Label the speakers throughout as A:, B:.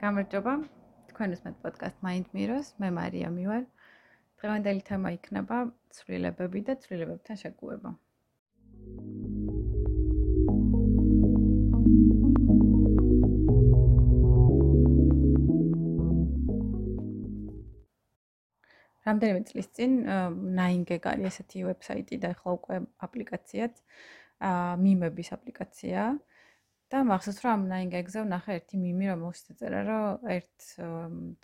A: გამარჯობა. თქვენ უსმენთ პოდკასტ Mind Mirrors. მე მარიამი ვარ. დღევანდელი თემა იქნება ცვლილებები და ცვლილებებთან შეგუება. რამდენიმე წლის წინ 9gag არის ესეთი ვებსაიტი და ახლა უკვე აპლიკაციაც აა მიმების აპლიკაცია და მახსოვს რომ 9gag-ზე ვნახე ერთი მიმი რომელშიც ეწერა რომ ერთ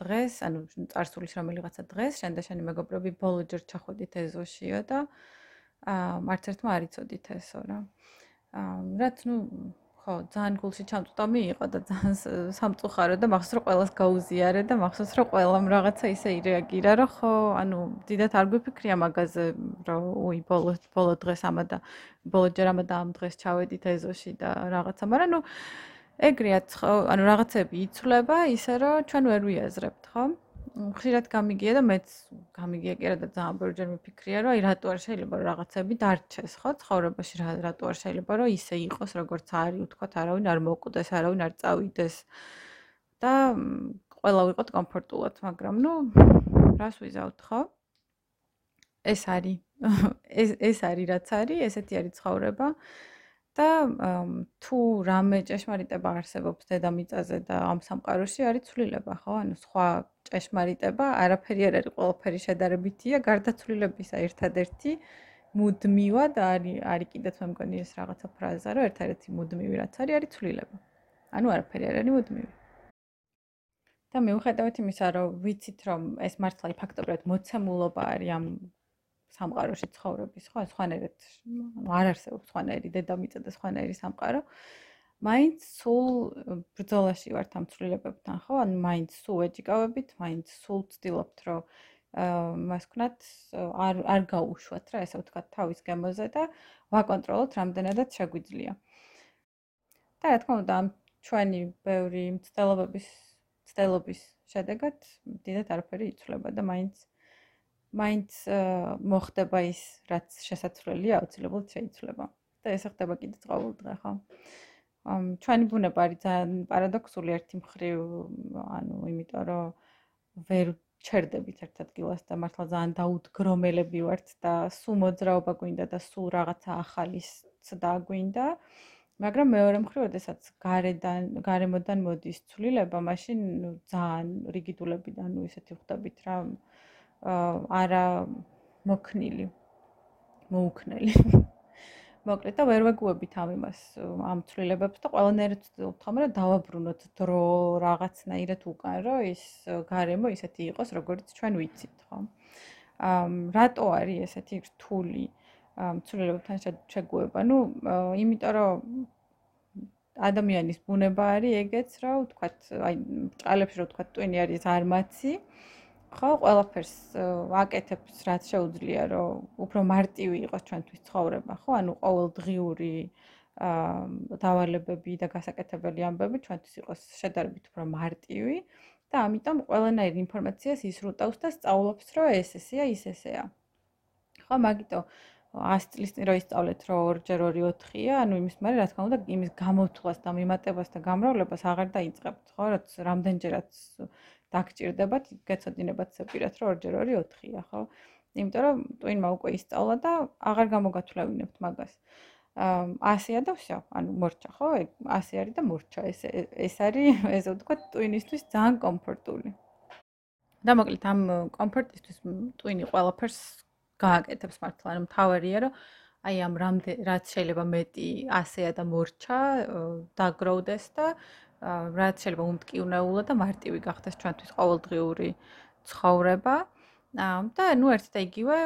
A: დღეს ანუ წარსულის რომელიღაცა დღეს შენ და შენი მეგობრები ბოლო ჯერ ჩახვედით ეზოშიო და აა მარც ერთმა არ იცოდით ესო რა. აა რაც ნუ ხო, ძალიან გულში ჩამწვდომი იყო და ძალიან სამწუხარო და მახსოვს რომ ყველას გაუზიარე და მახსოვს რომ ყველამ რაღაცა ისე ირეაგირა, რომ ხო, ანუ დიდათ არ გვიფიქრია მაგაზე, რომ უი ბოლო ბოლო დღეს ამა და ბოლო ჯერ ამა და ამ დღეს ჩავედით ეზოში და რაღაცა, მაგრამ ნუ ეგრეაც ხო, ანუ რაღაცები იცვლება ისე რომ ჩვენ ვერ ვიაზრებთ, ხო? ხშირად გამიგია და მეც გამიგია კი არა და ძალიან ბევრჯერ მიფიქრია რომ აი რატო არ შეიძლება რაღაცები დარჩეს ხო? ცხოვრებაში რა რატო არ შეიძლება რომ ისე იყოს როგორც არის ვთქვათ არავინ არ მოკვდეს არავინ არ წავიდეს. და ყველა ვიყოთ კომფორტულად მაგრამ ნუ რას ვიზავთ ხო? ეს არის. ეს ეს არის რაც არის ესეთი არის ცხოვრება და თუ რამე ჭეშმარიტება არსებობს დედამიწაზე და ამ სამყაროში არის ცვლილება ხო? ანუ სხვა ჭეშმარიტება არაფერი არ არის ყველაფერი შედარებითია გარდაცვლილებისა ერთადერთი მუდმივად არის არის კიდეც მე მგონი ეს რაღაცა ფრაზა რომ ერთადერთი მუდმივი რაც არის არის ცვლილება. ანუ არაფერი არ არის მუდმივი. და მიუხედავად იმისა რომ ვიცით რომ ეს მართლა ფაქტობრივად მოცემულობა არის ამ სამყაროში ცხოვრების ხო სხვანაირად არ არსებობს სხვანაირი დედამიწა და სხვანაირი სამყარო მაინც სულ ბრძოლაში ვართ ამ ცვლილებებთან, ხო? ან მაინც სულ ეჭიკავებით, მაინც სულ ვცდილობთ, რომ აა მას ვქნათ არ არ გაუშვათ რა, ესე ვთქვათ, თავის გემოზე და ვაკონტროლოთ რამდენადაც შეგვიძლია. და რა თქმა უნდა, ამ ჩვენი ბევრი მცდელობების მცდელობის შედეგად დიდად არაფერი იცვლება და მაინც მაინც მოხდება ის, რაც შესაძლებელია, აუცილებლად შეიცვლება. და ეს ხდება კიდეც ყოველდღე, ხო? ჩვენი ბუნება არის ძალიან პარადოქსული ერთი მხრივ, ანუ იმიტომ რომ ვერ ჩერდებით ერთ ადგილას და მართლა ძალიან დაუდგრომელები ვართ და სულ მოძრაობა გვინდა და სულ რაღაცა ახალის ცდა გვინდა. მაგრამ მეორე მხრივ, შესაძაც გარედან, გარემოდან მოდის ცვლილება, მაშინ ძალიან რიგიდულებიდან, ისეთი ხვდებით რა, არა მოქნილი, მოუქნელი. მოკლედ და ვერ ვეგუებით ამ იმას ამ ცვლილებებს და ყველანაირად ვთქვა რომ დავაბრუნოთ დრო რაღაცნაირად უკან რომ ის გარემო ისეთი იყოს როგორც ჩვენ ვიცით ხო ამ რატო არის ესეთი რთული ცვლილებებთან შეგუება ну იმიტომ რომ ადამიანის ბუნება არის ეგეც რა ვთქვათ აი ჭალებში რო ვთქვათ ტვინი არის არმაცი ხო, ყველაფერს აკეთებს, რაც შეუძლია, რომ უფრო მარტივი იყოს ჩვენთვის ცხოვრება, ხო? ანუ ყოველდღიური აა დავალებები და გასაკეთებელი ამბები ჩვენთვის იყოს შედარებით უფრო მარტივი და ამიტომ ყველანაირი ინფორმაციას ისრუტავს და სწავლობს, რომ ეს ესეა, ის ესეა. ხო, მაგიტო 100 წლის წინ რო ისწავლეთ, რომ 2 4 4-ია, ანუ იმის მერე რა თქმა უნდა, იმის გამოთვლას და მიმატებას და გამრავლებას აღარ დაიწყებთ, ხო? რაც რამდენჯერაც დაგჭირდებათ, გეცოდინებათ საპირეთ, რომ 2 2 4-ია, ხო? იმიტომ რომ ტვინმა უკვე ისწავლა და აღარ გამოგათვლევინებთ მაგას. აა 100-ია და всё, ანუ მორჩა, ხო? 100 არის და მორჩა. ეს ეს არის, ესე ვთქვა, ტვინისთვის ძალიან კომფორტული. და მოკლედ ამ კომფორტისთვის ტვინი ყველაფერს გააკეთებს მართლა, ანუ მთავარია, რომ აი ამ რამდენ რაც შეიძლება მეტი 100-ია და მორჩა დაგროვდეს და რაც შეიძლება უმტკივნეულა და მარტივი გახდეს ჩვენთვის ყოველდღიური ცხოვრება. და ნუ ერთ და იგივე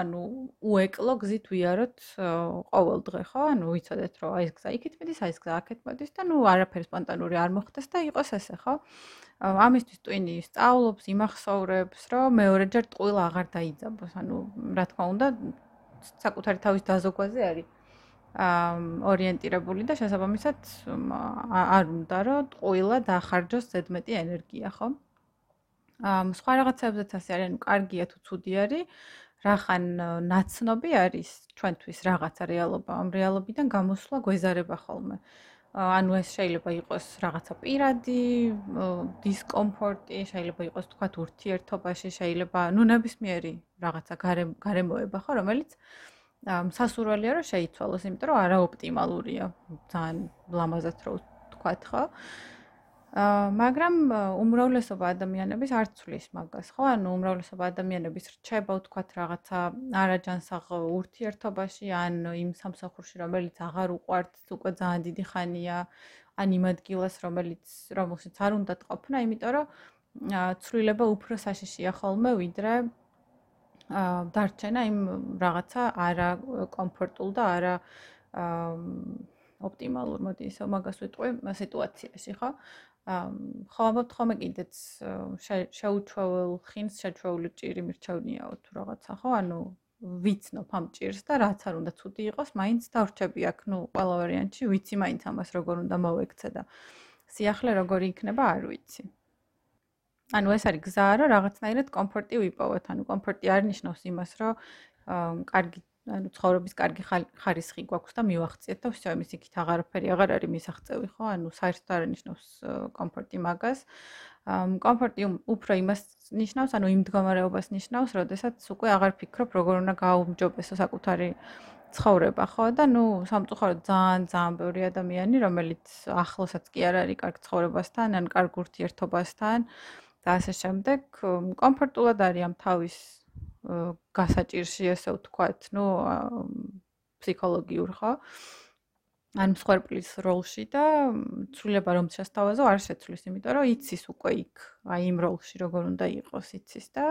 A: ანუ უეკლო გზით ვიაროთ ყოველდღე, ხო? ანუ ვიცოდეთ, რომ აი ეს გზა იქით მიდის, აი ეს გზა აქეთ მოდის და ნუ არაფერი სპონტანური არ მოხდეს და იყოს ესე, ხო? ამისთვის ტვინი სწავლობს, იმახსოვრებს, რომ მეორეჯერ ტყუილ აღარ დაიძაბოს. ანუ რა თქმა უნდა, საკუთარი თავის დაზოგვაზე არის ორიენტირებული და შესაბამისად არ უნდა რომ ყვილა დაახარჯოს ზედმეტი ენერგია, ხო? ამ სხვა რაღაცებზეც ასე არის, ანუ კარგია თუ ცუდი არის, რახან ნაცნობი არის ჩვენთვის რაღაცა რეალობა, ამ რეალობიდან გამოსვლა გვეზარება ხოლმე. ანუ ეს შეიძლება იყოს რაღაცა პირადი დისკომფორტი, შეიძლება იყოს თქვა ურთიერთობაში, შეიძლება ნუ ნებისმიერი რაღაცა გარემოება ხო, რომელიც სასურველია რომ შეიცვალოს, იმიტომ რომ არაოპტიმალურია ძალიან ლამაზად რო თქვა ხო? აა მაგრამ უმრავლესობა ადამიანების არ ცვლის მაგას, ხო? ანუ უმრავლესობა ადამიანების რჩება ვთქვათ რაღაცა არაჯანსაღ ურთიერთობაში, ან იმ სამსახურში, რომელიც აღარ უყვართ, უკვე ძალიან დიდი ხანია, ან იმ ადგილას, რომელიც რომელშიც არ უნდა ყოფნა, იმიტომ რომ ცვლილება უფრო საშიშია ხოლმე, ვიდრე აა დარჩენა იმ რაღაცა არა კომფორტულ და არა აა ოპტიმალურ მოდი ისე მაგას ვიტყვი სიტუაციაში, ხო? ხო ამბობთ ხოლმე კიდეც შეუჩვეულ ხინს შეჩვეული ჭირი მირჩევნიაო თუ რაღაცა ხო? ანუ ვიცნობ ამ ჭირს და რაც არ უნდა ცუდი იყოს მაინც დავრჩები აქ ნუ ყველა ვარიანტში ვიცი მაინც ამას როგორ უნდა მოვექცე და სიახლე როგორი იქნება არ ვიცი ანუ ეს არის გზა რა რაღაცნაირად კომფორტი ვიპოვოთ ანუ კომფორტი არ ნიშნავს იმას რომ კარგი ანუ ცხოვრების კარგი ხარისხი გვაქვს და მივახციეთ და всё იმის იქით აღარაფერი აღარ არის მისაღწევი ხო ანუ საერთოდ არ ნიშნავს კომფორტი მაგას კომფორტი უფრო იმას ნიშნავს ანუ იმ მდგომარეობას ნიშნავს როდესაც უკვე აღარ ფიქრობ როგორ უნდა გაუმჯობესო საკუთარი ცხოვრება ხო და ნუ სამწუხაროდ ძალიან ძალიან ბევრი ადამიანი რომელიც ახლოსაც კი არ არის კარგ ცხოვრებასთან ან კარგ ურთიერთობასთან და ასე შემდეგ კომფორტულად არის ამ თავის გასაჭირში ესე ვთქვათ, ну, ფსიქოლოგიურ ხო? ან მსხვერპლის როლში და ცვლილება რომ შესთავაზო არ შეცვლის, იმიტომ რომ იცის უკვე იქ, აი იმ როლში როგორ უნდა იყოს იცის და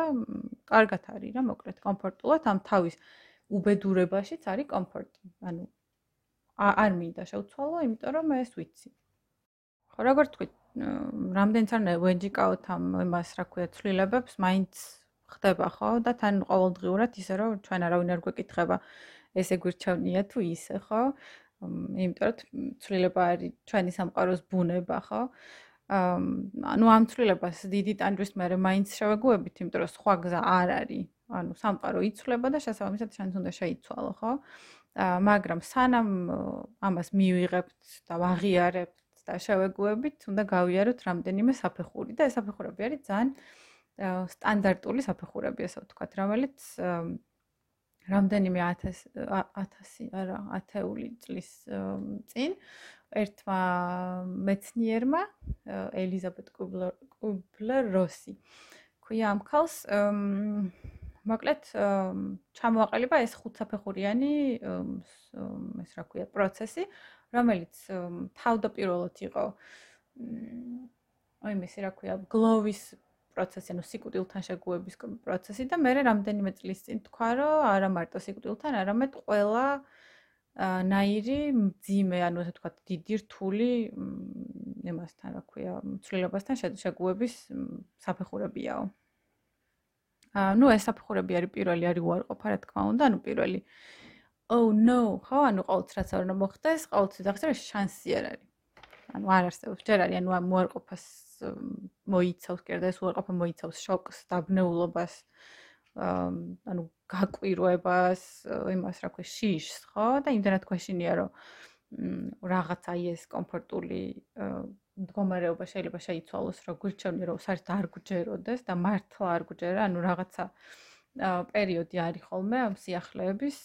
A: კარგად არის რა, მოკლედ კომფორტულად ამ თავის უბედურებაშიც არის კომფორტი. ანუ არ მინდა შევცვალო, იმიტომ რომ ეს ვიცი. ხო, როგორ თქვი, რამდენიც არ ნევენჯიკაოთ ამ იმას, რა ქვია, ცვლილებებს, მაინც ხდება ხო? და თან ყოველდღიურად ისე რომ ჩვენ არავინ არ გვეკითხება ესე გვირჩევნია თუ ისე ხო? იმიტომ რომ ცვლილება არის ჩვენი სამყაროს ბუნება ხო? ანუ ამ ცვლილებას დიდი ტანჯვის მერე მაინც შევეგუებით იმიტომ რომ სხვა გზა არ არის. ანუ სამყარო იცვლება და შესაბამისად ჩვენც უნდა შეიცვალო ხო? მაგრამ სანამ ამას მივიღებთ და ვაღიარებთ და შევეგუებით უნდა გავიაროთ რამდენიმე საფეხური და ეს საფეხურები არის ძალიან სტანდარტული საფეხურები ასე ვთქვათ, რომელიც რამდენიმე 1000 1000 არა 1000 წლის წინ ერთმა მეცნიერმა ელიზაბეთ კუბლერ როსი ქვია ამ ქალს მოკლედ ჩამოაყალიბა ეს ხუთსაფეხურიანი ეს რა ქვია პროცესი რომელიც თავდაპირველად იყო აი მესი რა ქვია გლოვის პროცესი, ანუ სიკვდილთან შეგუების პროცესი და მე რამდენიმე წლის წინ თქვა, რომ არა მარტო სიკვდილთან, არამედ ყველა ნაირი ძიმე, ანუ ასე ვთქვათ, დიდი რთული იმასთან, რა ქვია, ცვლილებასთან შეგუების საფეხურებიაო. აა, ნუ ეს საფეხურები არის პირველი, არის უარყოფა, რა თქმა უნდა, ანუ პირველი Oh no, ხო, ანუ ყოველთვის რაც არ უნდა მოხდეს, ყოველთვის ახსენე შანსი არ არის. ანუ არ არსებობს, ჯერ არის, ანუ უარყოფას მოიცავს კიდე ეს უარყოფა მოიცავს შოკს, დაბნეულობას, ანუ გაკვირვებას, იმას რა ქვია, შიშს, ხო? და იმდანაც გვაშინია, რომ რაღაცა ეს კომფორტული მდგომარეობა შეიძლება შეიცვალოს, რომ გვირჩევნია, რომ საერთოდ არ გჯეროდეს და მართლა არ გჯერა, ანუ რაღაცა პერიოდი არის ხოლმე ამ სიახლეების,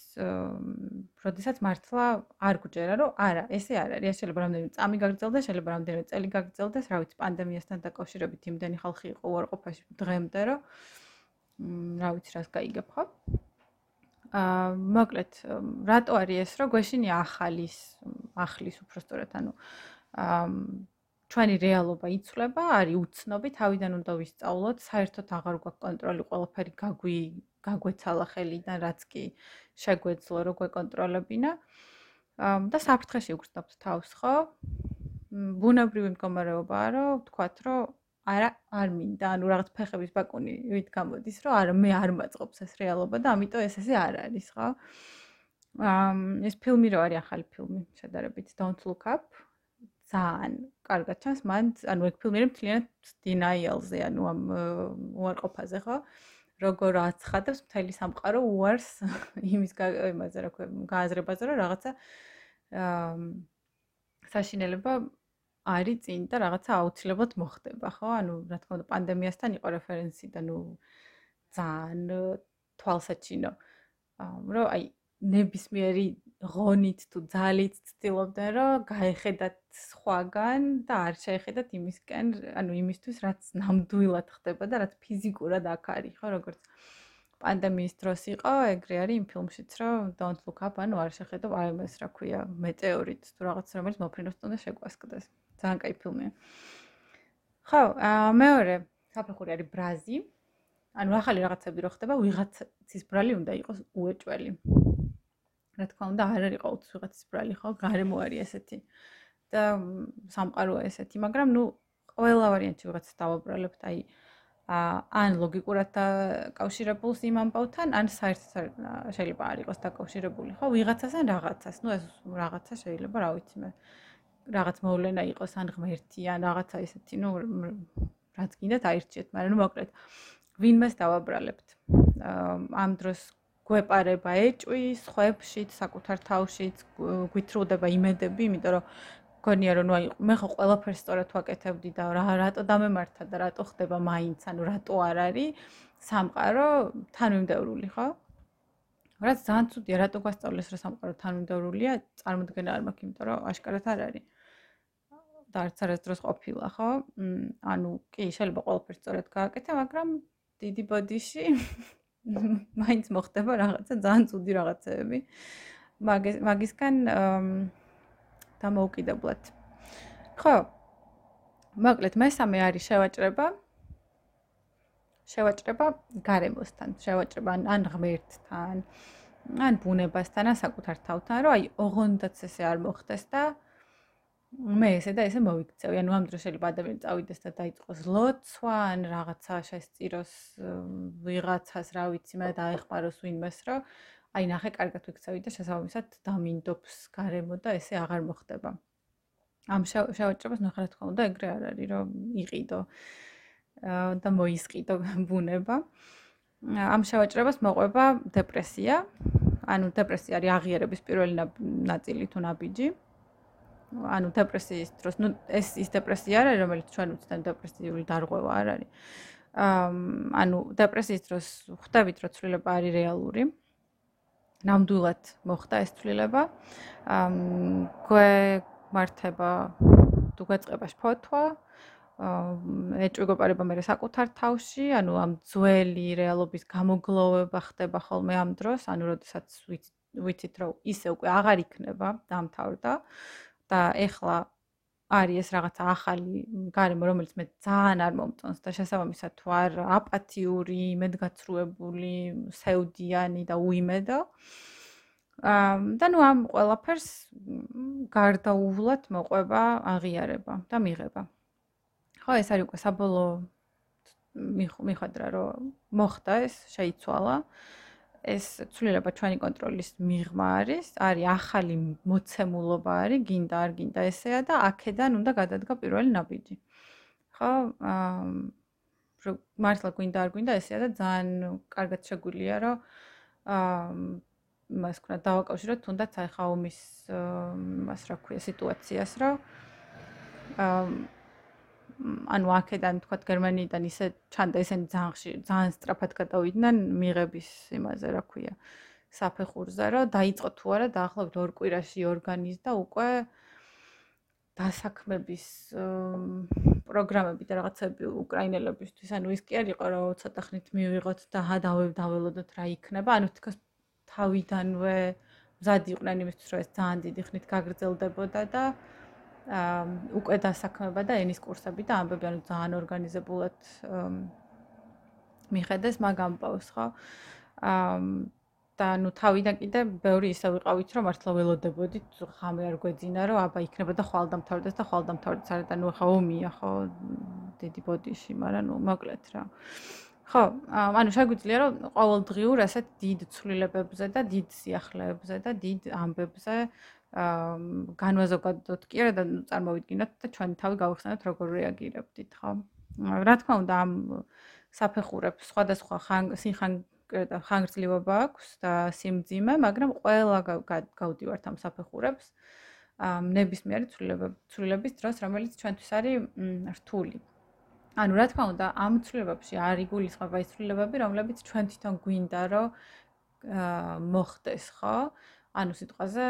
A: როდესაც მართლა არ გჯერა, რომ არა, ესე არ არის. შეიძლება რამდენიმე წამი გაგრძელდეს, შეიძლება რამდენიმე წელი გაგრძელდეს, რა ვიცი, პანდემიასთან დაკავშირებით იმდენი ხალხი იყო უარყოფაში დღემდე, რომ რა ვიცი, რას გაიგებ ხო? აა, მოკლედ, რატო არის ეს, რომ გვეშინია ახალის, ახლის უბრალოდ, ანუ აა ჩვენი რეალობა იცვლება, არის უცნობი, თავიდან უნდა ვისწავლოთ, საერთოდ აღარ გვაქვს კონტროლი, ყველაფერი გაგვი გაგვეცალა ხელიდან, რაც კი შეგვეძლო რო გვეკონტროლებინა. და საფრთხეში უგრძნობთ თავს, ხო? ბუნებრივი მდგომარეობაა, რომ ვთქვათ, რომ არა, არ მინდა, ანუ რაღაც ფეხების ბაკუნი ვით გამოდის, რომ არა, მე არ მაწყობს ეს რეალობა და ამიტომ ეს ესე არ არის, ხო? აა ეს ფილმი რო არის ახალი ფილმი, შედარებით Don't Look Up, ძალიან კარგად ჩანს მან ანუ ეგ ფილმი მთლიანად denial-ზე ანუ ამ უარყოფაზე ხო როგორ აცხადებს მთელი სამყარო უარს იმის იმაზე რა ქვია გააზრებაზე რომ რაღაცა საშინელება არის წინ და რაღაცა აუცილებლად მოხდება, ხო? ანუ რა თქმა უნდა პანდემიასთან იყო რეფერენსი და ნუ ძალიან თვალსაჩინო. რომ აი ნებისმიერი ღონით თუ ძალით ცდილობდნენ რომ გაეხედათ სხვაგან და არ შეეხედათ იმისკენ, ანუ იმისთვის რაც ნამდვილად ხდება და რაც ფიზიკურად აქ არის, ხო, როგორც პანდემიის დროს იყო, ეგრე არის იმ ფილმშიც, რომ Don't Look Up, ანუ არ შეხედო აიმეს, რა ქვია, მეტეორიტს თუ რაღაც რომელიც მოფრინავს უნდა შეგვასკდეს. ძალიან კაი ფილმია. ხო, მეორე საფეხური არის ბრაზი. ანუ ახალი რაღაცები რო ხდება, ვიღაცის ბრალი უნდა იყოს უეჭველი. რა თქმა უნდა, არ არის ყოველთვის ვიღაცის ბრალი, ხო? გარემო არის ესეთი. და სამყაროა ესეთი, მაგრამ ნუ ყველა ვარიანტი ვიღაცას დავაბრალებთ, აი ან ლოგიკურად დაკავშირებულს იმ ამბავთან, ან საერთოდ შეიძლება არ იყოს დაკავშირებული, ხო? ვიღაცასთან რაღაცას, ნუ ეს რაღაცა შეიძლება, რა ვიცი მე. რაღაც მოვლენა იყოს ან ღმერთი ან რაღაცა ისეთი, ნუ რაც გინდათ აირჩიეთ, მაგრამ ნუ მოკლედ ვინმეს დავაბრალებთ. ამ დროს გვეპარება ეჭვის, ხვებშიც, საკუთარ თავშიც, გვითრუდება იმედები, იმიტომ რომ გონია რომ ნუ აი მე ხო ყველაფერს სწორად ვაკეთებდი და რა რატო დამემართა და რატო ხდება მაინც, ანუ რატო არ არის სამყარო თანმიმდევრული, ხო? რაც ძალიან ცუდია, რატო გასწავლეს რომ სამყარო თანმიმდევრულია, წარმოქმნა არ მაქვს, იმიტომ რომ აშკარად არ არის. და არც არას დროს ყოფილა, ხო? ანუ კი, შეიძლება ყველაფერს სწორად გააკეთე, მაგრამ დიდი ბოდიში მაინც მოხდება რაღაცა ძალიან ცუდი რაღაცეები. მაგის მაგისგან დამოუკიდებლად. ხო. მოკლედ მესამე არის შევაჭრება. შევაჭრება გარემოსთან, შევაჭრება ან ღმერთთან, ან ბუნებასთან, ან საკუთარ თავთან, რომ აი ოღონდაც ესე არ მოხდეს და მე ესე და ესე მოიქცევი. ანუ ამ დროს შეიძლება ადამიანი წავიდეს და დაიწყოს ლოცვა, ან რაღაცა შესწიროს ვიღაცას, რა ვიცი, მე დაეხმაროს ვინმეს, რომ აი ნახე, კარგად ვიქცევი და შესაბამისად დამინდობს გარემო და ესე აღარ მოხდება. ამ შევაჭრებას ნახე, რა თქმა უნდა, ეგრე არ არის, რომ იყიდო და მოისყიდო ბუნება. ამ შევაჭრებას მოყვება დეპრესია. ანუ დეპრესია არის აღიარების პირველი ნაწილი თუ ნაბიჯი. ანუ დეპრესიის დროს, ну ეს ის დეპრესია არა, რომელიც ჩვენ უცნაურ დეპრესიული დარღვევა არ არის. აა ანუ დეპრესიის დროს ხვდებით, რომ ცვლილება არის რეალური. ნამდვილად მოხდა ეს ცვლილება. აა გვე მართება თუ გვეწყება შფოთვა. აა ეჭვგოპარება მე საკუთარ თავში, ანუ ამ ძველი რეალობის გამოგლოვება ხდება ხოლმე ამ დროს, ანუ როდესაც ვიცით რომ ისე უკვე აღარ იქნება, დამთავრდა. და ეხლა არის ეს რაღაცა ახალი გარემო, რომელიც მე ძალიან არ მომწონს და შესაბამისად თუ არ აპათიური, მედგაცრუებული, სეუდიანი და უიმედო. აა და ნუ ამ ყველაფერს გარდაუვლად მოყვება აღიარება და მიღება. ხო, ეს არის უკვე საბოლოო მიხვედრა, რომ მოხდა ეს, შეიცვალა. აა ეს ცვლილება ჩვენი კონტროლის მიღმა არის, არის ახალი მოცემულობა არის, გინდა არ გინდა ესეა და აქედან უნდა გადადგა პირველი ნაბიჯი. ხო? აა მართლა გინდა არ გინდა ესეა და ძალიან კარგად შეგვიძლია, რომ აა მას ქნა დავაკავშიროთ თუნდაც აი ხაუმის მას რა ქვია სიტუაციას, რომ აა ანუ აქედან თქვა გერმანიიდან ისე ჩანდა ესენი ძალიან ხშირ ძალიან სწრაფად გადავიდნენ მიღების იმაზე რა ქვია საფეხურზე რომ დაიწყო თუ არა დაახლოებით ორ კვირაში ორგანიზ და უკვე დასაქმების პროგრამები და რაღაცები უკრაინელებისთვის. ანუ ის კი არ იყო რომ ცოტა ხნით მივიღოთ და ჰადავებ დაველოდოთ რა იქნება. ანუ თქოს თავიდანვე მზად იყვნენ იმისთვის რომ ეს ძალიან დიდი ხნით გაგრძელდებოდა და უკვე დასაქმება და ენის კურსები და ამბები ანუ ძალიან ორგანიზებულად მიხედეს მაგ ამბავს ხო? აა და ნუ თავიდან კიდე ბევრი ისე ვიყავით რომ მართლა ველოდებოდით ხამე არ გვეძინა რომ აბა იქნება და ხვალ დამთავრდეს და ხვალ დამთავრდეს არა და ნუ ხა ომია ხო? დიდი ბოდიში მაგრამ ნუ მოკლედ რა. ხო ანუ შეგვიძლია რომ ყოველდღიურ ასეთ დიდ ცვლილებებზე და დიდ სიახლეებზე და დიდ ამბებზე განვაზოგადოთ კი არა და წარმოვიდგინოთ და ჩვენი თავი გავიხსენოთ როგორ რეაგირებდით, ხო? რა თქმა უნდა ამ საფეხურებს სხვადასხვა სინხან და ხანგრძლივობა აქვს და სიმძიმე, მაგრამ ყველა გავდივართ ამ საფეხურებს. ნებისმიერი ცვლილებები ცვლილების დროს, რომელიც ჩვენთვის არის რთული. ანუ რა თქმა უნდა, ამ ცვლილებებში არ იგულისხმება ის ცვლილებები, რომლებიც ჩვენ თვითონ გვინდა, რომ აა მოხდეს, ხო? ანუ სიტყვაზე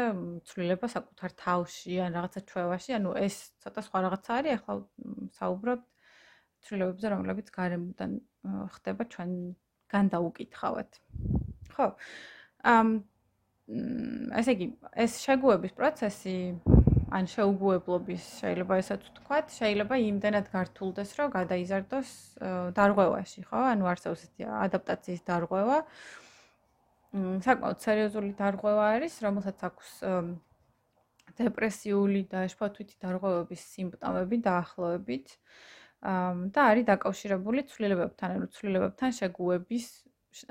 A: ცვლილება საკუთარ თავში ან რაღაცა ჩვევაში, ანუ ეს ცოტა სხვა რაღაცა არის, ახლა საუბრობთ ცვლილებებზე, რომლებიც გარემოდან ხდება ჩვენ განდაუკითხავთ. ხო. ამ ესე იგი, ეს შეგუების პროცესი ან შეუგუებლობის შეიძლება ესაც ვთქვათ, შეიძლება იმდენად გართულდეს, რომ გადაიზარდოს დარღვევაში, ხო? ანუ არსებობს ესეთი ადაპტაციის დარღვევა. საკმაოდ სერიოზული დარღვევა არის, რომელსაც აქვს დეპრესიული და შფოთვითი დარღვევების სიმპტომები დაახლოებით. და არის დაკავშირებული ცვლილებებთან, ანუ ცვლილებებთან შეგუების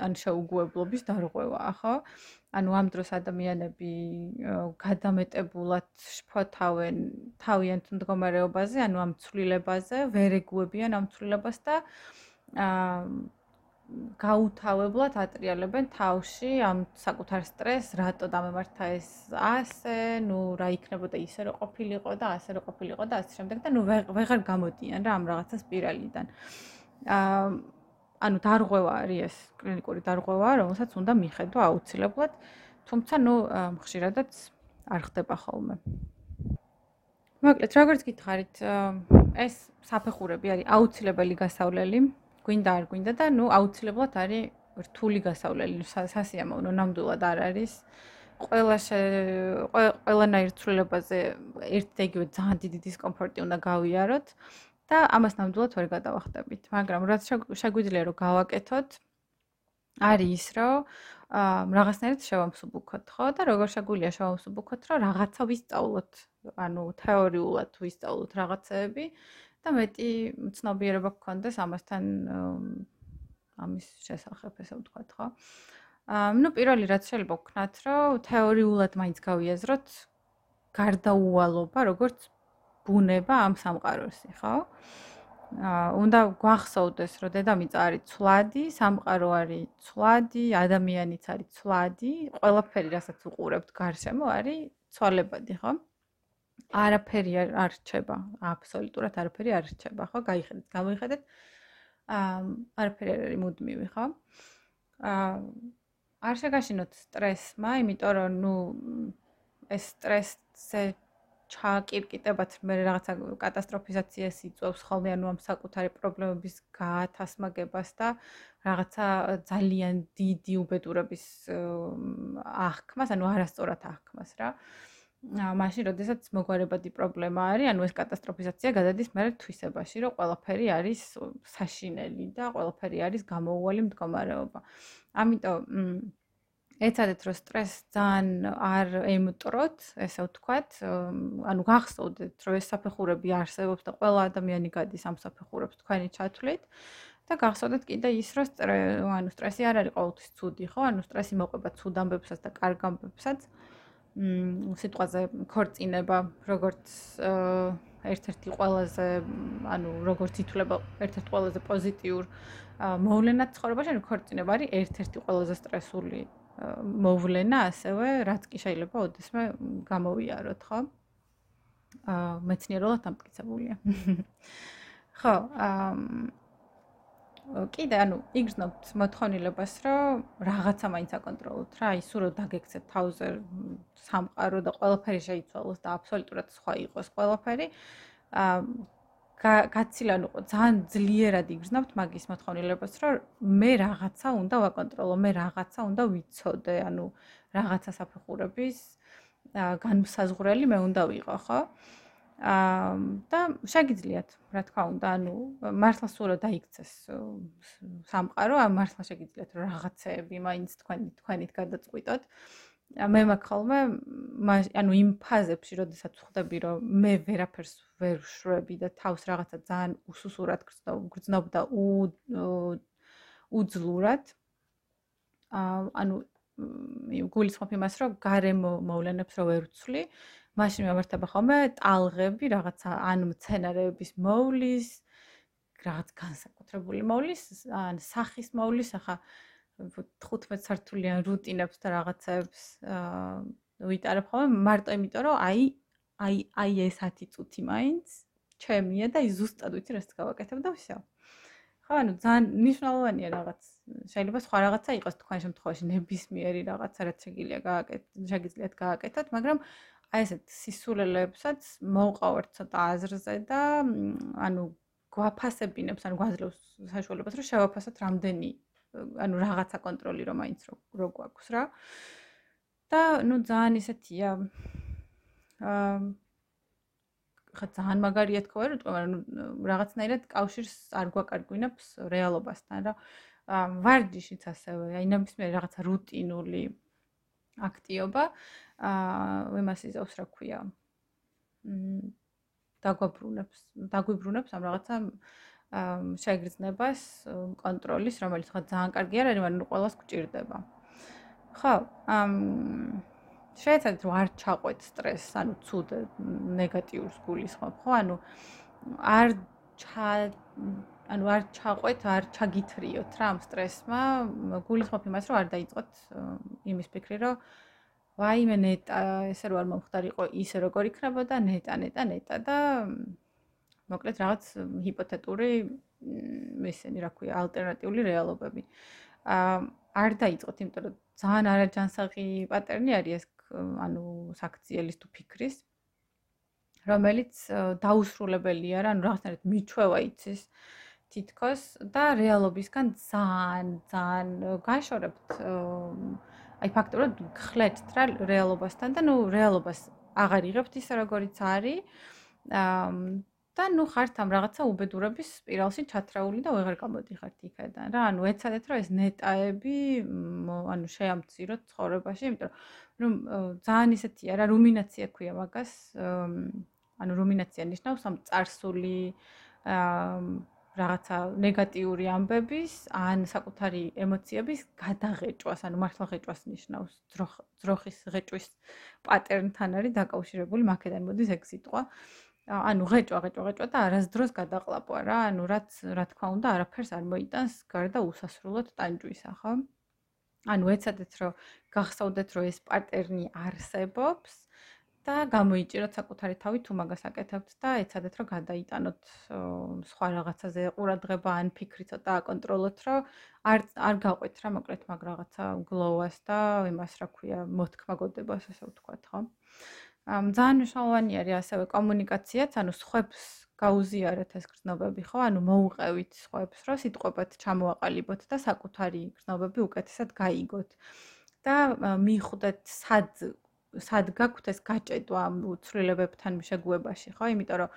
A: ან შეუგუებლობის დარღვევაა, ხო? ანუ ამ დროს ადამიანები გადამეტებულად შფოთავენ თავიანთ მდგომარეობაზე, ანუ ამ ცვლილებაზე, ვერ ეგუებიან ამ ცვლილებას და აა გაუთავებლად ატრიალებენ თავში ამ საკუთარ სტრესს, რატო დამემართა ეს ასე, ну, რა იქნებოდა ისე რომ ყოფილიყო და ასე რომ ყოფილიყო და ასე შემდეგ და ну, ვეღარ გამოდიან რა ამ რაღაცა სპირალიდან. აა ანუ დარღვევა არის ეს კლინიკური დარღვევა, რომელსაც უნდა მიხედო აუცილებლად, თუმცა ну, ხშირადაც არ ხდება ხოლმე. მოკლედ, როგორც გითხარით, ეს საფეხურები არის აუცილებელი გასავლელი გვინდა არ გვინდა და ნუ აუცილებლად არის რთული გასავლელი. სასიამოვნო ნამდვილად არ არის. ყველა ყველანაირ ცვლილებაზე ერთ-ეგივე ძალიან დიდი დისკომფორტი უნდა გავიაროთ და ამას ნამდვილად ვერ გადავახტებით მაგრამ რაც შეგვიძლია რომ გავაკეთოთ არის ის რომ რაღაცნაირად შევამსუბუქოთ ხო? და როგორ შეგვიძლია შევამსუბუქოთ რომ რაღაცა ვისწავლოთ ანუ თეორიულად ვისწავლოთ რაღაცეები და მეტი ცნობიერება გქონდეს ამასთან ამის შესახებ, ესე ვთქვათ, ხო? აა, ну, პირველი რაც შეიძლება ვქნათ, რომ თეორიულად მაინც გავიაზროთ გარდაუვალობა, როგორც ბუნება ამ სამყაროსი, ხო? აა, უნდა გვახსოვდეს, რომ დედამიწა არის ცვლადი, სამყარო არის ცვლადი, ადამიანიც არის ცვლადი, ყველაფერი, რასაც უყურებთ გარშემო, არის ცვალებადი, ხო? არაფერი არ რჩება, აბსოლუტურად არაფერი არ რჩება, ხო? გაიხედეთ, გამოიხედეთ. აა არაფერი არ არის მუდმივი, ხო? აა არ შეგაშინოთ სტრესმა, იმიტომ რომ ნუ ეს სტრესზე ჩააკირკიტებათ მე რაღაცა კატასტროფიზაციას იწვევს ხოლმე, ანუ ამ საკუთარი პრობლემების გაათასმაგებას და რაღაცა ძალიან დიდი უბედურების აღქმას, ანუ არასწორად აღქმას რა. აა მაშინ როდესაც მოგვარებადი პრობლემა არის, ანუ ეს კატასტროფიზაცია გადადის მე თვისებაში, რომ ყველაფერი არის საშინელი და ყველაფერი არის გამოუვალი მდგომარეობა. ამიტომ ეცადეთ რომ სტრეს ძალიან არ ემტროთ, ესე ვთქვათ, ანუ გახსოვდეთ რომ ეს საფეხურები არსებობს და ყველა ადამიანი გადის ამ საფეხურებს თქვენი ჩათვლით და გახსოვდეთ კიდე ის რომ ანუ სტრესი არ არის ყოველთვის ცუდი, ხო? ანუ სტრესი მოყვება ცუდ ამბებსაც და კარგ ამბებსაც. სიტყვაზე ქორწინება როგორც ერთ-ერთი ყველაზე ანუ როგორც ითვლება ერთ-ერთი ყველაზე პოზიტიურ მოვლენად ცხოვრებაში ანუ ქორწინება არის ერთ-ერთი ყველაზე სტრესული მოვლენა ასევე რაც კი შეიძლება ოდესმე გამოვიაროთ ხო? აა მეცნიერულად ამტკიცებულია ხო აა კიდე ანუ იგრძნობთ მოთხოვნილებას, რომ რაღაცა მაინც აკონტროლოთ რა, ისო რომ დაგექცეთ თავზე სამყარო და ყველაფერი შეიცვალოს და აბსოლუტურად სხვა იყოს ყველაფერი. აა გაცილან უყო ძალიან ძლიერად იგრძნობთ მაგის მოთხოვნილებას, რომ მე რაღაცა უნდა ვაკონტროლო, მე რაღაცა უნდა ვიცოდე, ანუ რაღაცა საფეხურების განსაზღვრელი მე უნდა ვიყო, ხო? აა და შეგიძლიათ, რა თქმა უნდა, ანუ მართლა სულ დაიქცეს სამყარო, ამ მართლა შეგიძლიათ რაღაცეები მაინც თქვენ თქვენით გადაწყვიტოთ. მე მაქვს ხოლმე ანუ იმ ფაზებში, როდესაც ხვდები, რომ მე ვერაფერს ვერ შვები და თავს რაღაცა ძალიან უსუსურად გრძნობ და უძლურად. აა ანუ გულისხმობ იმას, რომ გარემო მოვლენებს რო ვერ ვცვლი, მაშინ გამართება ხოლმე ტალღები, რაღაცა ან მცენარეების მოვლის, რაღაც განსაკუთრებული მოვლის, ან სახის მოვლის, ახლა 15 სართულიან რუტინებს და რაღაცებს ვიტარებ ხოლმე მარტო იმიტომ რომ აი აი აი ეს 10 წუთი მაინც ჩემია და ის ზუსტად ვიცი რას გავაკეთებ და ვсё. ხო, ანუ ძალიან მნიშვნელოვანია რაღაც. შეიძლება სხვა რაღაცა იყოს თქვენ შემთხვევაში ნებისმიერი რაღაცა რაც შეგიძლია გააკეთოთ, შეგიძლიათ გააკეთოთ, მაგრამ აა აი ესეთ სისულელებსაც მოვყავართ ცოტა აზრზე და ანუ გვაფასებინებს, ანუ გვაძლევს საშუალებას, რომ შევაფასოთ რამდენი ანუ რაღაცა კონტროლი რომ მაინც რო გვაქვს რა. და ნუ ძალიან ისეთია აა ხა ძალიან მაგარია თქვა რომ თქვა რომ რაღაცნაირად კავშირს არ გვაკარგვინებს რეალობასთან რა. აა ვარჯიშიც ასევე, აი ნებისმიერ რაღაცა რუტინული აქტიობა აა იმას იზავს რა ქვია. მ დაგვაბრუნებს, დაგვიბრუნებს ამ რაღაცა შეგრძნებას, კონტროლის, რომელიც ხა ძალიან კარგი არ არის, მაგრამ ყველას გვჭირდება. ხო, ამ შეიძლება რომ არ ჩაყვეთ სტრესს, ანუ ცუდ ნეგატიურს გულისხმობ, ხო? ანუ არ ჩა ანუ არ ჩაყვეთ, არ ჩაგითრიოთ რა ამ სტრესმა, გულისხმობ იმას, რომ არ დაიწყოთ იმის ფიქრი, რომ ვაიმე ნეტა, ესე რო არ მომხდარიყო ისე როგორ იქნებოდა ნეტა, ნეტა, ნეტა და მოკლედ რაღაც ჰიპოთეტური ესენი რა ქვია ალტერნატიული რეალობები. აა არ დაიწყოთ, იმიტომ რომ ძალიან არაჯანსაღი პატერნი არის ეს ანუ საქციელის თუ ფიქრის რომელიც დაუსრულებელია რა, ანუ რაღაცნაირად მიჩვევა იცის თითქოს და რეალობისგან ძალიან ძალიან გაშორებთ აი ფაქტობრივად ხლეთთ რა რეალობასთან და ნუ რეალობას აღარ იღებთ ისე როგორიც არის და ნუ ხართ ამ რაღაცა უბედურების სპირალში ჩათრეული და ვეღარ გამოდიხართ იქიდან რა. ანუ ეცადეთ რომ ეს ნეტაები ანუ შეამციროთ ცხოვრებაში, იმიტომ რომ ძალიან ისეთია რა, რუმინაცია ქვია მაგას. ანუ რუმინაცია ნიშნავს ამ წარსული აა რაღაცა ნეგატიური ამბების ან საკუთარი ემოციების გადაღეჭვას ანუ მართლა ღეჭვას ნიშნავს ძროხის ღეჭვის პატერნთან არის დაკავშირებული მაგედან მოდის ეგ სიტყვა ანუ ღეჭვა, ღეჭვა, ღეჭვა და არასდროს გადაყლაპვა რა, ანუ რაც რა თქმა უნდა, არაფერს არ მოიტანს გარდა უსასრულოდ ტანჯვისა, ხო? ანუ ეცადეთ, რომ გახსოვდეთ, რომ ეს პატერნი არსებობს და გამოიჭიროთ საკუთარი თავი თუ მაგას აკეთებთ და ეცადეთ, რომ გადაიტანოთ სხვა რაღაცაზე ყურადღება ან ფიქრი ცოტა აკონტროლოთ, რომ არ არ გაყვეთ რა, მოკლედ მაგ რაღაცა გლოვას და იმას რა ქვია, მოთქმაგოდებას, ასე ვთქვათ, ხო? ძალიან მნიშვნელოვანი არის ასევე კომუნიკაციაც, ანუ სხვებს გაუზიარეთ ეს გრძნობები, ხო? ანუ მოუყევით სხვებს, რომ სიტყვებად ჩამოაყალიბოთ და საკუთარი გრძნობები უკეთესად გაიგოთ. და მიხვდეთ სად სად გაქვთ ეს გაჭედვა ცვლილებებთან შეგუებაში, ხო? იმიტომ რომ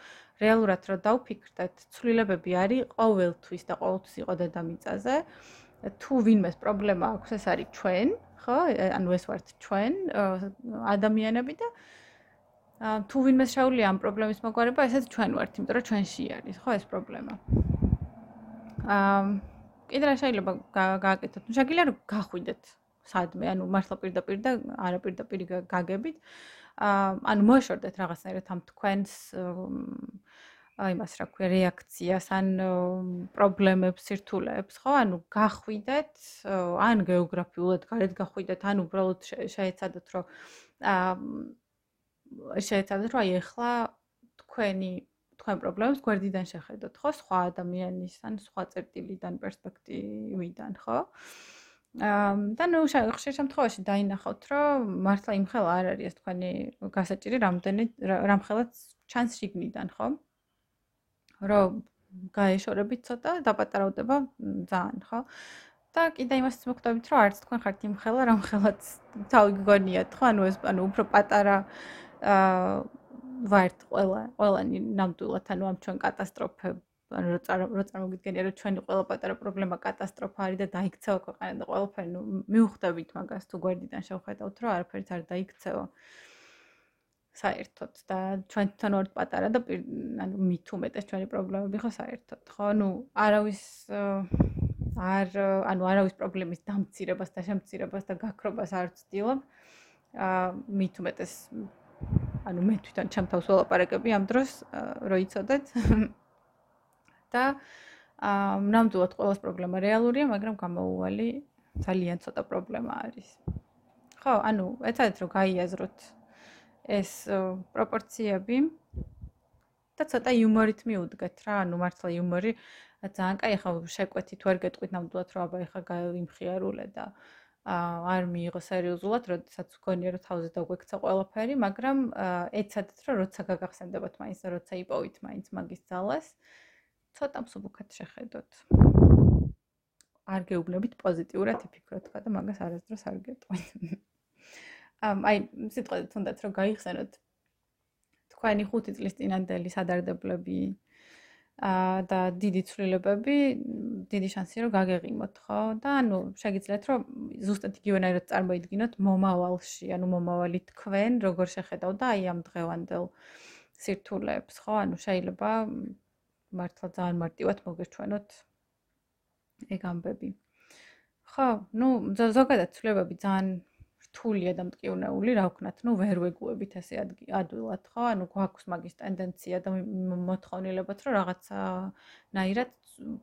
A: რეალურად რო დავფიქრდეთ, ცვლილებები არის ყოველთვის და ყოველთვის იყო დედამიწაზე. თუ ვინმეს პრობლემა აქვს, ეს არის ჩვენ, ხო? ანუ ეს ვართ ჩვენ, ადამიანები და თუ ვინმე შეუძლია ამ პრობლემის მოგვარება, ესეც ჩვენ ვართ, იმიტომ რომ ჩვენში არის, ხო, ეს პრობლემა. აა კიდე რა შეიძლება გააკეთოთ? ნუ შეგიძლია რომ გახვიდეთ სადმე, ანუ მართლა პირდაპირ და არა პირდაპირ გაგებით. აა ანუ მოშორდეთ რაღაცნაირად ამ თქვენს აი მას რა ქვია რეაქციას ან პრობლემებს, სირთულეებს, ხო? ანუ გახვიდეთ, ან გეოგრაფიულად გარეთ გახვიდეთ, ან უბრალოდ შეეცადოთ რომ აა შეეცადეთ რომ აი ახლა თქვენი თქვენ პრობლემებს გვერდიდან შეხედოთ ხო სხვა ადამიანის ან სხვა წერტილიდან პერსპექტივიდან ხო აა და ნუ ხშირ შემთხვევაში დაინახავთ რომ მართლა იმხელა არ არის ეს თქვენი გასაჭირი რამდენი რამხელაც ჩანს შიგნიდან ხო? რომ გაეშორებით ცოტა დაპატარავდება ძალიან ხო? და კიდე იმას მოხდებით რომ არც თქვენ ხართ იმხელა რამხელაც თავი გგონიათ ხო? ანუ ეს ანუ უფრო პატარა აა ვართ ყველა ყველანი ნამდვილად ანუ ამ ჩვენ კატასტროფებ ანუ რო წარმოგიდგენია რომ ჩვენი ყველა პატარა პრობლემა კატასტროფა არის და დაიქცევა ქვეყანა და ყველაფერი ნუ მიუხვდებით მაგას თუ გვერდიდან შევხედავთ რომ არაფერიც არ დაიქცევა საერთოდ და ჩვენ თან ვართ პატარა და ანუ მით უმეტეს ჩვენი პრობლემები ხო საერთოდ ხო? ნუ არავის არ ანუ არავის პრობლემის დამცირებას და შემცირებას და გაქრობას არ ვცდილობ. აა მით უმეტეს ანუ მე თვითონ ჩემ თავს ველაპარაკები ამ დროს რო იცოდეთ და აა ნამდვილად ყოველს პრობლემა რეალურია, მაგრამ გამოუვალი ძალიან ცოტა პრობლემა არის. ხო, ანუ ეცადეთ რომ გაიაზროთ ეს პროპორციები და ცოტა იუმორით მიუდგეთ რა, ანუ მართლა იუმორი ძალიან კაი ხა შეკვეთი თუ არ გეტყვით ნამდვილად რომ აბა ეხა გაიმხიარულე და არ მიიღო სერიოზულად, როდესაც გქონია რომ თავზე დაგვექცა ყველაფერი, მაგრამ ეცადეთ რომ როცა გაგახსენდებათ მაინც და როცა იპოვით მაინც მაგის ძალას, ცოტა მსუბუქად შეხედოთ. არ გეუბნებით პოზიტიურად იფიქროთ ხა და მაგას არასდროს არ გეტყვით. აი, სიტყვაზე თუნდაც რომ გაიხსენოთ თქვენი 5 წლის წინანდელი სადარდებლები აა და დიდი ცვლილებები, დიდი შანსია რომ გაგეღიმოთ, ხო? და ანუ შეგიძლიათ რომ ზუსტად იგივენაირად წარმოიდგინოთ მომავალში, ანუ მომავალი თქვენ როგორ შეხედავ და აი ამ დღევანდელ სირთულეებს, ხო? ანუ შეიძლება მართლა ძალიან მარტივად მოგეჩვენოთ ეგ ამბები. ხო, ну, ზოგადად ცვლილებები ძალიან რთულია და მტკივნეული, რა ვქნათ, ну, ვერ ვეგუებით ესე ადვილად, ხო? ანუ გვაქვს მაგის ტენდენცია და მოთხოვნილებაც, რომ რაღაცა ნაირად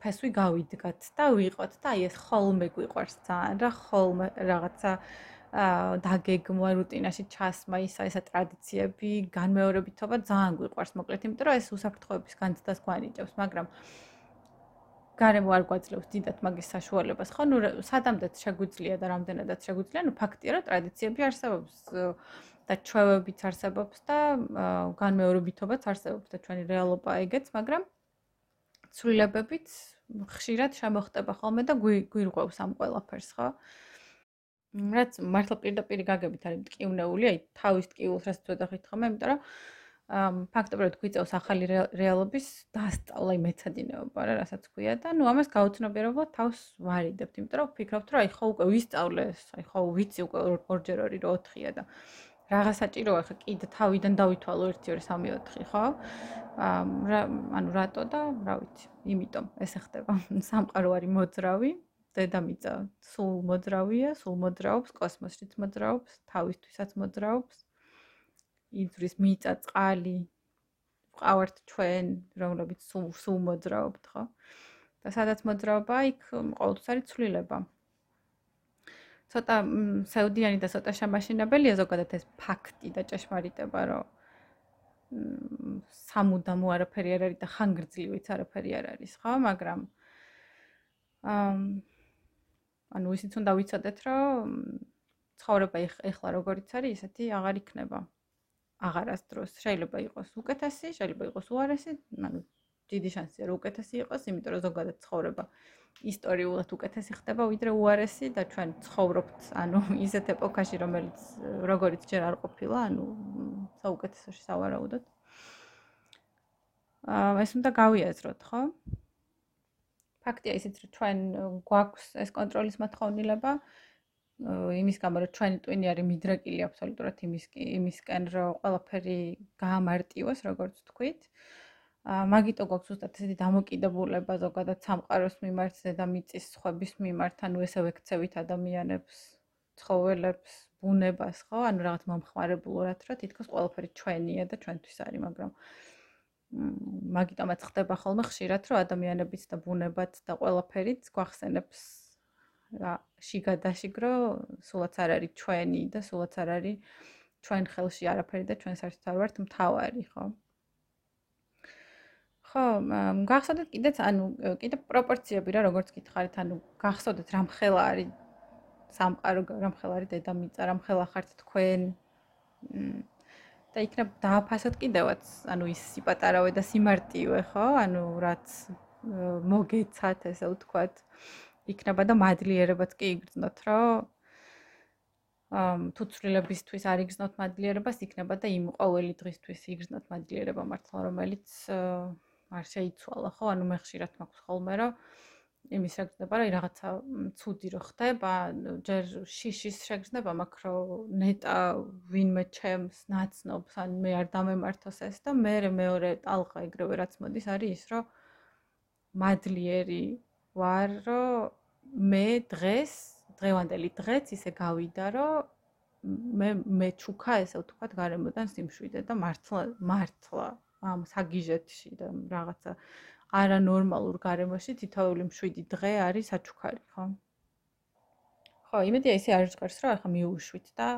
A: ფესვი გავიდგათ და ვიყოთ და აი ეს ხოლმე გვიყვარს ძალიან რა ხოლმე რაღაცა აა დაგეგმვა რუტინაში ჩასმა ისა ესა ტრადიციები, განმეორებითობა ძალიან გვიყვარს მოკლედ, იმიტომ რომ ეს უსაფრთხოების განცდას გვანიჭებს, მაგრამ გარემო არ გვაძლევს დიდად მაგის საშუალებას. ხო, ნუ სადამდეც შეგვიძლია და რამდენადაც შეგვიძლია, ნუ ფაქტია, რომ ტრადიციები არსებობს და ჩვევებიც არსებობს და განმეორებითობაც არსებობს და ჩვენი რეალობა ეგეც, მაგრამ ცვლილებებით ხშირად შემოხტება ხოლმე და გვირღვევს ამ ყველაფერს, ხო? რაც მართლა პირდაპირ გაგებით არის მტკივნეული, აი თავის ტკივილს რაც ვეძახით ხოლმე, იმიტომ რომ ფაქტობრივად გვიწევს ახალი რეალობის დასწავლა იმეცადინეობა რა, რასაც ქვია და ნუ ამას გაუცნობიერებლად თავს ვარიდებთ, იმიტომ რომ ვფიქრობთ, რომ აი ხო უკვე ვისწავლე, აი ხო ვიცი უკვე ორჯერ ორი რო 4-ია და რაღა საჭიროა ხა კიდე თავიდან დავითვალო 1 2 3 4 ხო? აა ანუ რატო და რა ვიცი, იმიტომ ესე ხდება. სამყარო არის მოძრავი, დედამიწა სულ მოძრავია, სულ მოძრაობს, კოსმოსშიც მოძრაობს, თავისთვისაც მოძრაობს. იძრის მიწა წყალი ყავართ ჩვენ რომლებიც სულ სულ მოძრაობთ ხო? და სადაც მოძრაობა იქ ყოველთვის არის ცვლილება. ცოტა საუდიანი და ცოტა შემაშინებელია ზოგადად ეს ფაქტი და ჭეშმარიტება რომ სამუდამო არაფერი არ არის და ხანგრძლივიც არაფერი არ არის ხო? მაგრამ ამ ანუ ისიც უნდა ვიცოდეთ რომ ცხოვრება ეხლა როგორიც არის ისეთი აღარ იქნება აღარასდროს შეიძლება იყოს უკეთესი, შეიძლება იყოს უარესი, ანუ დიდი შანსია რომ უკეთესი იყოს, იმიტომ რომ ზოგადად ცხოვრება ისტორიულად უკეთესი ხდება ვიდრე უარესი და ჩვენ ცხოვრობთ ანუ ისეთ ეპოქაში, რომელიც როგორიც ჯერ არ ყოფილა, ანუ საუკეთესოში სავარაუდოდ. აა ეს უნდა გავიაზროთ, ხო? ფაქტია ისიც, რომ ჩვენ გვაქვს ეს კონტროლის მოთხოვნილება, იმის გამო რომ ჩვენი ტვინი არის მიდრეკილი აბსოლუტურად იმის იმისკენ რომ ყველაფერი გაამარტივოს როგორც თქვით. ა მაგიტო გვაქვს უბრალოდ ესეთი დამოკიდებულება ზოგადად სამყაროს მიმართ და მიწის ხვების მიმართ ანუ ესე ვექცევით ადამიანებს ცხოველებს ბუნებას ხო? ანუ რაღაც მომხმარებლურად რა თითქოს ყველაფერი ჩვენია და ჩვენთვის არის მაგრამ მაგიტომაც ხდება ხოლმე ხშირად რომ ადამიანებიც და ბუნებაც და ყველაფერიც გვახსენებს რა შიგადაშიგრო სულაც არ არის ჩვენი და სულაც არ არის ჩვენ ხელში არაფერი და ჩვენ საერთოდ არ ვართ მთავარი, ხო? ხო, გახსოვდეთ კიდეც, ანუ კიდე პროპორციები რა, როგორც გითხარით, ანუ გახსოვდეთ რამ ხელა არის სამყარო, რამ ხელა არის დედამიწა, რამ ხელა ხართ თქვენ? და იქნებ დააფასოთ კიდევაც, ანუ ის სიპატარავე და სიმარტივე, ხო? ანუ რაც მოგეცათ, ესე ვთქვათ. იქნება და მადლიერებაც კი იგრძნოთ, რომ ამ თუ ცვლილებისთვის არ იგრძნოთ მადლიერებას, იქნება და იმ ყოველი დღისთვის იგრძნოთ მადლიერება მართლა, რომელიც არ შეიცვალა, ხო? ანუ მე ხშირად მაქვს ხოლმე, რომ იმის შეგრძნება, რომ რაღაცა ცუდი რო ხდება, ჯერ შიშის შეგრძნება მაქვს, რომ ნეტა ვინმე ჩემს ნაცნობს, ან მე არ დამემართოს ეს და მე მეორე ტალღა ეგრევე რაც მოდის, არის ის, რომ მადლიერი ვარ, რომ მე დღეს, დღევანდელი დღეც ისე გავიდა, რომ მე მე ჩუქა ესე ვთქვათ გარემოდან სიმშვიდე და მართლა მართლა ამ საგიჟეთში და რაღაცა არანორმალურ გარემოში თითოეული მშვიდი დღე არის საჩუქარი, ხო? ხო, იმედია ისე არ ჟღერს, რომ ახლა მიუშვით და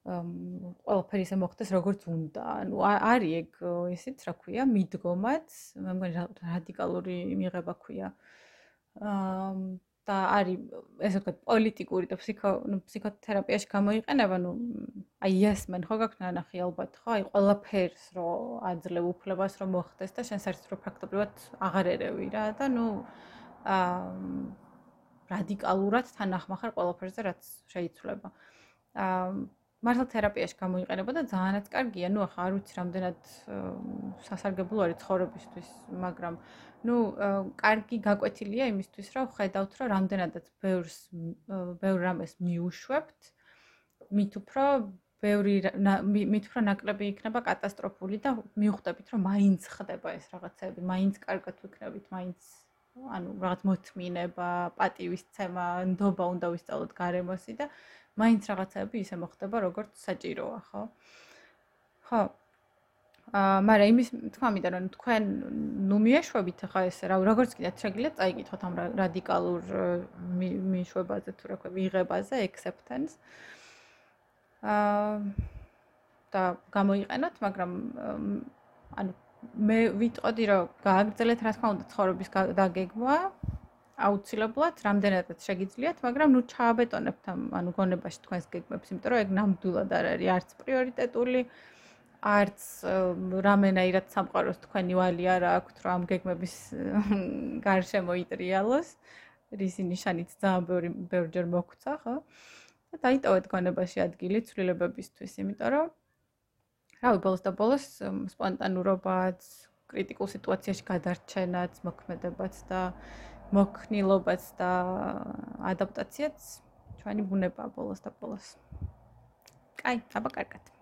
A: ყველაფერი ისე მოხდეს როგორც უნდა. ანუ არის ეგ ისიც რა ქვია, მიდგომაც, მე მგონი რადიკალური მიღება ქვია. აა და არის ესე ვთქვათ პოლიტიკური და ფსიქო ნუ ფსიქოთერაპიაში გამოიყენება, ნუ აი yes man ხო გაქვს ნანახი ალბათ ხო? აი ყველაფერს რო აძლევ უფლებას რომ მოხდეს და შენ საერთოდ რო ფაქტობრივად აღარ ერევი რა და ნუ აა რადიკალურად თანახმახარ ყველაფერზე რაც შეიცვლება. აა მართლა თერაპიაში გამოიყენება და ძალიანაც კარგია. ნუ ახლა არ ვიცი რამდენად სასარგებლო არის ცხოვრებისთვის, მაგრამ ნუ კარგი გაკვეთილია იმისთვის, რომ ხედავთ, რომ რამდენადაც ბევრს ბევრ რამეს მიუშვებთ, მით უფრო ბევრი მით უფრო ნაკლები იქნება კატასტროფული და მიხვდებით, რომ მაინც ხდება ეს რაღაცები, მაინც კარგად ვიქნებით, მაინც ანუ რაღაც მოთმინება, პატივისცემა, ნდობა უნდა ვისწავლოთ გარემოსი და მაინც რაღაცები ისე მოხდება, როგორც საჭიროა, ხო? ხო. აა, მაგრამ იმის თქვა მინდა რომ თქვენ ნუ მიეშვებით ახლა ეს რა როგორც კიდე შეგიძლიათ წაიკითხოთ ამ რადიკალურ მიშვებაზე თუ რა ქვია, ვიღებაზე, acceptance. აა და გამოიყენოთ, მაგრამ ანუ მე ვიტყოდი რომ გააგრძელეთ რა თქმა უნდა ცხოვრების დაგეგმვა აუცილებლად რამდენადაც შეგიძლიათ, მაგრამ ნუ ჩააბეტონებთ ამ ანუ გონებაში თქვენს გეგმებს, იმიტომ რომ ეგ ნამდვილად არ არის არც პრიორიტეტული, არც რამენაირად სამყაროს თქვენი ვალი არ აქვს, რომ ამ გეგმების გარშემო იტრიალოს. რისი ნიშანიც ძალიან ბევრი ბევრჯერ მოგვცა, ხო? და დაიტოვეთ გონებაში ადგილი ცვლილებებისთვის, იმიტომ რომ რავი, ბოლოს და ბოლოს სპონტანურობაც, კრიტიკულ სიტუაციაში გადარჩენაც, მოქმედებაც და მოქნილობაც და ადაპტაციაც ჩვენი ბუნებაა ბოლოს და ბოლოს. კაი, აბა კარგად.